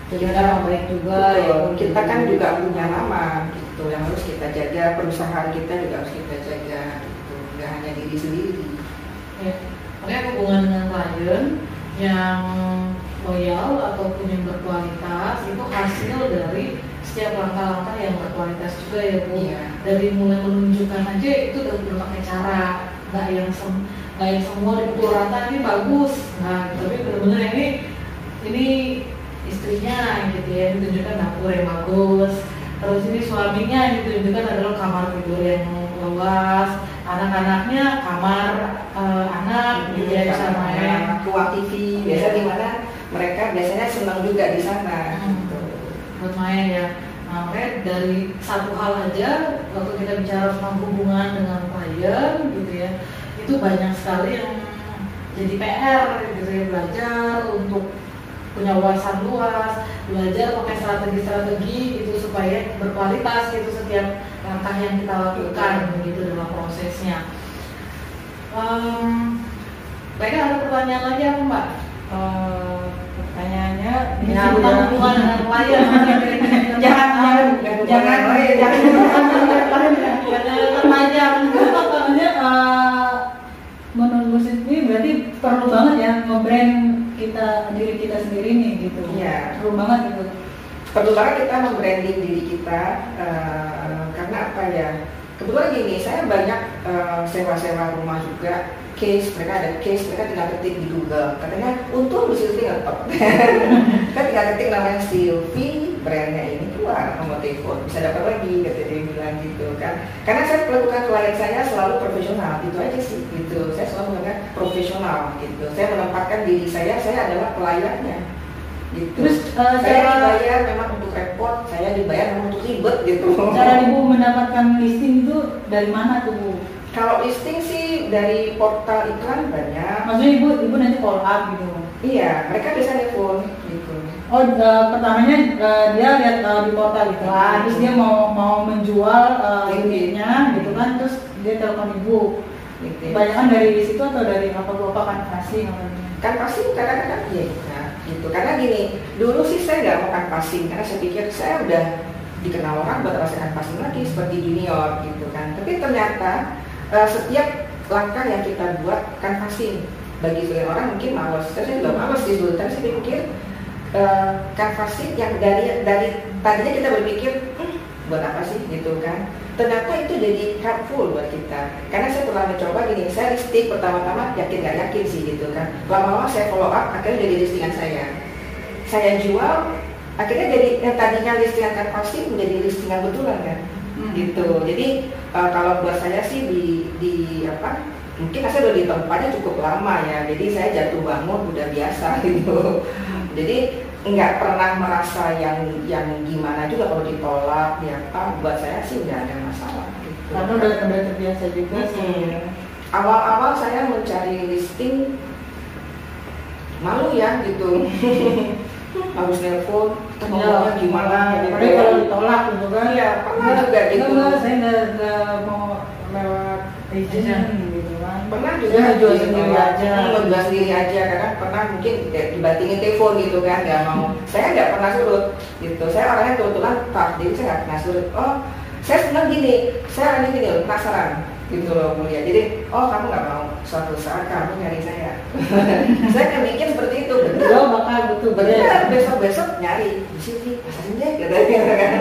Jadi nama baik juga ya, kita kan juga punya nama gitu yang harus kita jaga. Perusahaan kita juga harus kita jaga gitu. Nggak hanya diri sendiri. Ya, makanya hubungan dengan klien yang loyal ataupun yang berkualitas itu hasil dari setiap langkah-langkah yang berkualitas juga ya bu. Iya. dari mulai menunjukkan aja itu dari berbagai cara nggak yang sem nggak yang semua dipukul rata ini bagus. Nah tapi benar-benar ini ini istrinya gitu ya ditunjukkan dapur yang bagus. Terus ini suaminya yang ditunjukkan adalah kamar tidur yang luas. Anak-anaknya kamar uh, anak gitu ya bisa main ruang TV biasa di mana mereka biasanya senang juga di sana hmm. gitu. buat main ya makanya dari satu hal aja waktu kita bicara tentang hubungan dengan klien gitu ya itu banyak sekali yang jadi PR gitu ya belajar untuk punya wawasan luas, belajar pakai strategi-strategi gitu supaya berkualitas gitu setiap langkah yang kita lakukan begitu dalam prosesnya. Um, mereka ada pertanyaan lagi apa mbak? Eh, pertanyaannya ini Ya, tentang hubungan dengan klien. jangan jangan jangan jangan Terpanjang. Soalnya eh, gue sendiri berarti perlu banget ya nge-brand kita diri kita sendiri nih gitu. Iya. Perlu banget gitu. perlu banget kita membranding diri kita eh, karena apa ya kebetulan gini saya banyak eh, sewa-sewa rumah juga. Case mereka ada case mereka tinggal ketik di Google. Katanya untung Bu Silvi ngetop kan tinggal ketik namanya Silvi brandnya ini keluar nomor telepon. Bisa dapat lagi kata dia bilang gitu kan. Karena saya melakukan klien saya selalu profesional itu aja sih gitu. Saya selalu mengatakan profesional gitu. Saya menempatkan diri saya saya adalah pelayannya gitu Terus eh, saya cara dibayar memang untuk repot, saya dibayar memang untuk ribet gitu. cara ibu mendapatkan listing itu dari mana tuh bu? Kalau listing sih dari portal iklan banyak. Maksudnya ibu ibu nanti call up gitu. Iya, mereka bisa telepon gitu. Oh, eh, pertamanya eh, dia lihat eh, di portal itu, Hmm. terus dia mau mau menjual uh, gitu kan, terus dia telepon ibu. gitu. Kebanyakan dari situ atau dari apa bapak kan kasih namanya? Kan pasti kadang-kadang iya juga gitu. Karena gini, dulu sih saya nggak mau kan passing karena saya pikir saya udah dikenal orang buat rasakan passing lagi seperti junior gitu kan. Tapi ternyata eh, setiap langkah yang kita buat kan passing bagi sebagian orang mungkin males. Saya juga males sih dulu, tapi saya pikir eh, canvassing yang dari dari tadinya kita berpikir "Hmm, buat apa sih? Gitu kan? Ternyata itu jadi helpful buat kita. Karena saya pernah mencoba gini saya listing pertama-tama yakin nggak yakin sih gitu kan? Lama-lama saya follow up akhirnya jadi listingan saya. Saya jual akhirnya jadi yang tadinya listingan canvassing menjadi listingan betulan kan? Hmm. gitu. Jadi eh, kalau buat saya sih di di apa mungkin saya udah di tempatnya cukup lama ya. Jadi saya jatuh bangun udah biasa gitu. Jadi nggak pernah merasa yang yang gimana juga kalau ditolak ya apa buat saya sih nggak ada masalah gitu. Karena udah udah terbiasa juga sih. Awal-awal saya mencari listing malu ya gitu harus nelpon ngomongnya gimana gitu Apalagi kalau ditolak gitu kan. Iya, pernah Enggak, juga gitu. Saya enggak mau lewat agent. Pernah juga jual gitu, sendiri aja. Jual sendiri aja karena pernah mungkin di- dibatingin telepon gitu kan nggak mau. Saya nggak pernah surut gitu. Saya orangnya kebetulan tough jadi saya nggak pernah surut. Oh saya senang gini saya orangnya gini loh penasaran gitu loh mulia. Jadi oh kamu nggak mau suatu saat kamu nyari saya. Saya kan mikir seperti itu bener. Beliau bakal butuh bener besok besok nyari. Di sini pasarin deh katanya kan.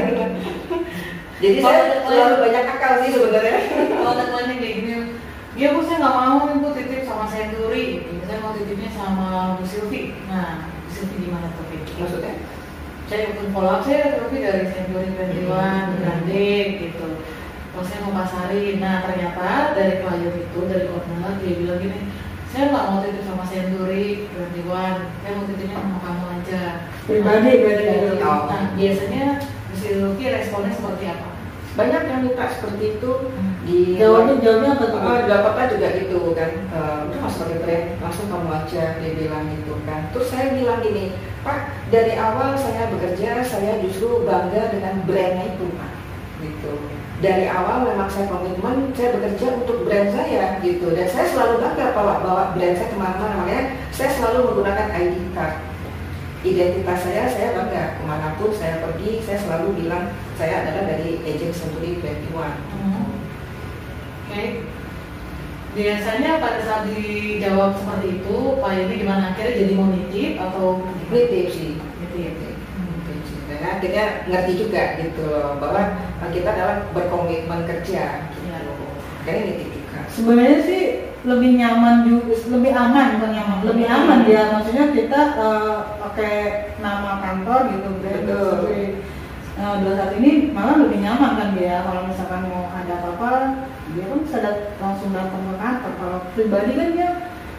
Jadi saya selalu banyak akal sih sebenarnya. Kalau yang kayak gini, ya bu saya nggak mau nih bu titip sama Century, gitu. saya mau titipnya sama Bu Silvi. Nah, Bu Silvi gimana tuh? Fit? maksudnya Saya ikut follow up saya Silvi dari Century 21, Grande gitu. Terus saya mau pasarin. Nah ternyata dari klien itu dari owner dia bilang gini, saya nggak mau titip sama Century 21, saya mau titipnya sama kamu aja. Pribadi berarti gitu. Oh. Nah biasanya Bu Silvi responnya seperti apa? Banyak yang minta seperti itu di Jawabnya jawabnya apa tuh? Oh, di papa juga gitu kan, Eh, udah masuk pakai tren, langsung kamu aja dia bilang gitu kan. Terus saya bilang gini, Pak, dari awal saya bekerja, saya justru bangga dengan brandnya itu, Pak. Gitu. Dari awal memang saya komitmen, saya bekerja untuk brand saya gitu. Dan saya selalu bangga bawa bawa brand saya ke mana-mana. Makanya saya selalu menggunakan ID card. Identitas saya, saya bangga. Ke mana pun saya pergi, saya selalu bilang saya adalah dari agent Century 21. Hmm. Oke. Biasanya pada saat dijawab seperti itu, Pak ini gimana? Akhirnya jadi mau nitip atau Nitip sih. nitip? Dan akhirnya ngerti juga gitu loh bahwa kita adalah berkomitmen kerja gitu. Iya. Kayaknya nitip juga. Sebenarnya sih lebih nyaman juga, lebih aman bukan nyaman, lebih aman dia. Maksudnya kita eh, pakai nama kantor gitu, brand eh, dua saat ini malah lebih nyaman kan dia. Kalau misalkan mau ada apa-apa, dia kan bisa dat- langsung datang ke kantor. Kalau pribadi kan dia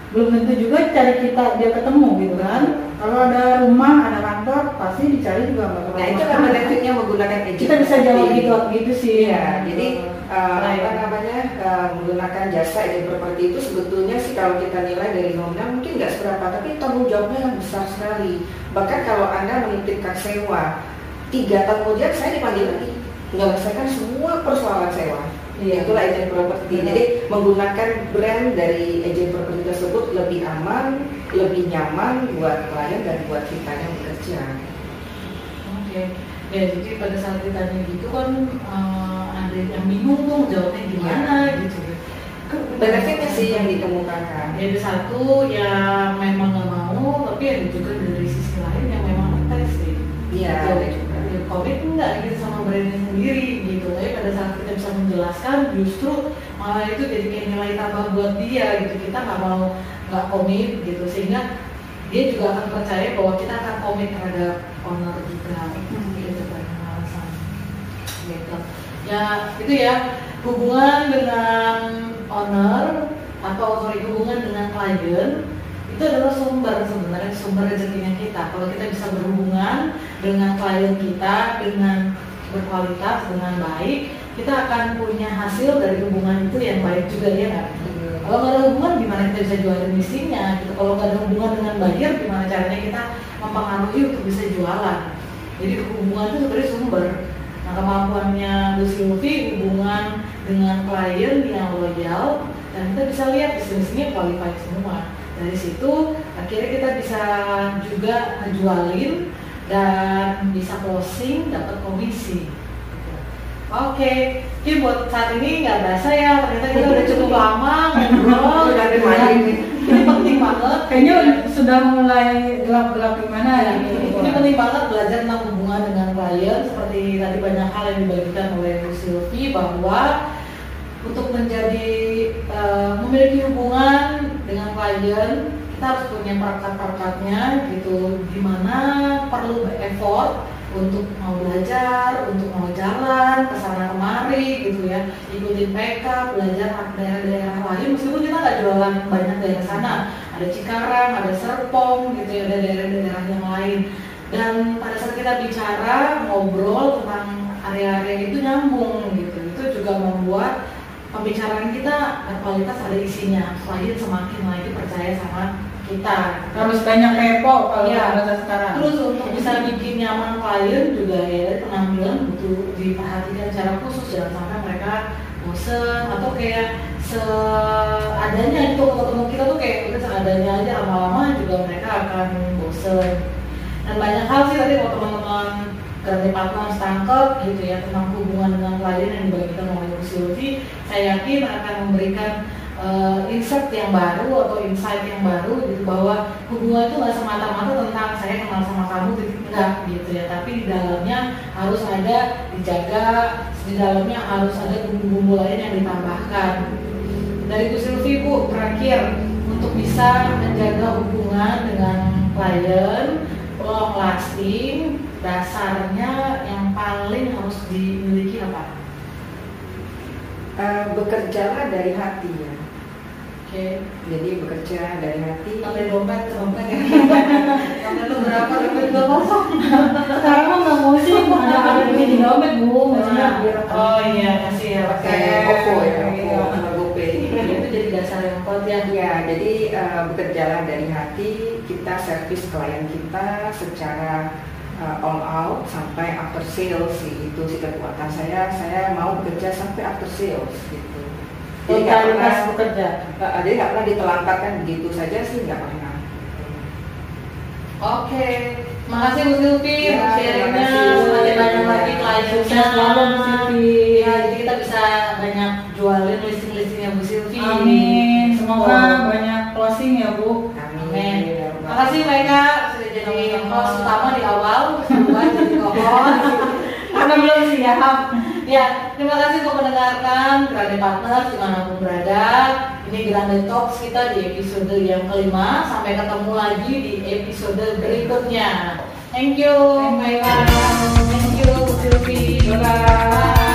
belum tentu juga cari kita dia ketemu gitu kan. Kalau ada rumah ada kantor pasti dicari juga nggak Nah itu kan benefitnya menggunakan agent kita bisa jawab gitu gitu sih. Iya, jadi uh, Baik. apa namanya uh, menggunakan jasa agent properti itu sebetulnya sih kalau kita nilai dari nominal mungkin nggak seberapa, tapi tanggung jawabnya yang besar sekali. Bahkan kalau anda menitipkan sewa, tiga tahun kemudian saya dipanggil lagi menyelesaikan semua persoalan sewa. Iya. Itulah agent properti. Benar. Jadi menggunakan brand dari agent properti tersebut lebih aman, lebih nyaman buat klien dan buat kita yang bekerja. Oke, ya jadi pada saat ditanya gitu kan eh, ada yang bingung tuh jawabnya gimana gitu. Benefitnya sih yang dikemukakan. Ya ada satu yang memang nggak mau, tapi ada juga dari sisi lain yang memang tes sih. Iya, Gitu. Covid enggak gitu sama brandnya sendiri gitu. Tapi pada saat kita bisa menjelaskan, justru malah itu jadi kayak nilai tambah buat dia gitu. Kita nggak mau nggak komit gitu, sehingga dia juga akan percaya bahwa kita akan komit terhadap owner juga gitu kan alasan. Gitu. Ya itu ya. Hubungan dengan owner atau sorry hubungan dengan klien itu adalah sumber sebenarnya sumber rezekinya kita. Kalau kita bisa berhubungan dengan klien kita dengan berkualitas dengan baik kita akan punya hasil dari hubungan itu yang baik juga ya nggak kalau nggak ada hubungan gimana kita bisa jualin listingnya gitu. Kalau nggak ada hubungan dengan buyer gimana caranya kita mempengaruhi untuk bisa jualan? Jadi hubungan itu sebenarnya sumber. Nah kemampuannya Bu Sylvie hubungan dengan klien yang loyal dan kita bisa lihat bisnisnya qualified semua dari situ akhirnya kita bisa juga ngejualin dan bisa closing dapat komisi Oke, Ki buat saat ini nggak berasa ya, ternyata kita udah cukup lama ngobrol. Udah ada ini. Ini penting banget. kayaknya sudah mulai gelap-gelap gimana ya Ini, ini penting banget belajar tentang hubungan dengan klien seperti tadi banyak hal yang dibagikan oleh Bu Sylvie bahwa untuk menjadi eh, memiliki hubungan dengan klien kita harus punya perangkat-perangkatnya gitu. Di mana perlu effort untuk mau belajar, untuk mau jalan ke sana kemari gitu ya. Ikutin PK, belajar daerah-daerah lain. Meskipun kita nggak jualan banyak daerah sana. Ada Cikarang, ada Serpong gitu ya, ada daerah-daerah yang lain. Dan pada saat kita bicara ngobrol tentang area-area itu nyambung gitu. Itu juga membuat pembicaraan kita berkualitas ada isinya. Klien semakin lagi percaya sama kita. Harus banyak kepo kalau Iya. bahasa sekarang. Terus untuk bisa bikin nyaman klien juga ya penampilan butuh diperhatikan secara khusus. Jangan sampai mereka bosen atau kayak seadanya itu. Ketemu kita tuh kayak udah seadanya aja lama-lama juga mereka akan bosen. Dan banyak hal sih tadi kalau teman-teman Grande Partners tangkep gitu ya tentang hubungan dengan klien yang dibagikan oleh Bu Sylvie saya yakin akan memberikan eh, insight yang baru atau insight yang baru gitu bahwa hubungan itu nggak semata-mata tentang saya kenal sama kamu gitu. Enggak gitu ya. Tapi di dalamnya harus ada dijaga di dalamnya harus ada bumbu-bumbu lain yang ditambahkan. Dari Bu Sylvie Bu terakhir untuk bisa menjaga hubungan dengan klien long lasting dasarnya yang paling harus dimiliki apa? Uh, bekerjalah dari hati ya. Oke, Jadi bekerja dari hati. sampai dompet dompet ya. Dompet lu berapa dompet gak kosong? sekarang mah nggak mau sih ada ada di dompet bu maksudnya biar Oh iya kasih ya Pakai OVO ya, OVO sama GoPay. Itu jadi dasar yang kuat ya. Ya, jadi uh, bekerjalah dari hati, kita servis klien kita secara uh, all out sampai after sales sih itu sih kekuatan saya. Saya mau bekerja sampai after sales gitu. Jadi nggak pernah, bekerja uh, jadi nggak pernah ditelantarkan begitu saja sih nggak pernah. Oke, makasih Bu Sylvie Ya, sharingnya. kasih. Semakin banyak lagi kliennya. Sukses selalu, Bu Sylvie. Ya, jadi kita bisa banyak jualin listing-listingnya Bu Sylvie. amin semoga Oh. banyak closing ya bu Amin. Makasih mereka sudah jadi host utama di awal, kedua jadi co-host. karena belum siap Ya, terima kasih untuk mendengarkan Grande Partners di mana pun berada. Ini Grande Talks kita di episode yang kelima. Sampai ketemu lagi di episode berikutnya. Thank you, Thank you. Mega. Thank you, Sylvie. bye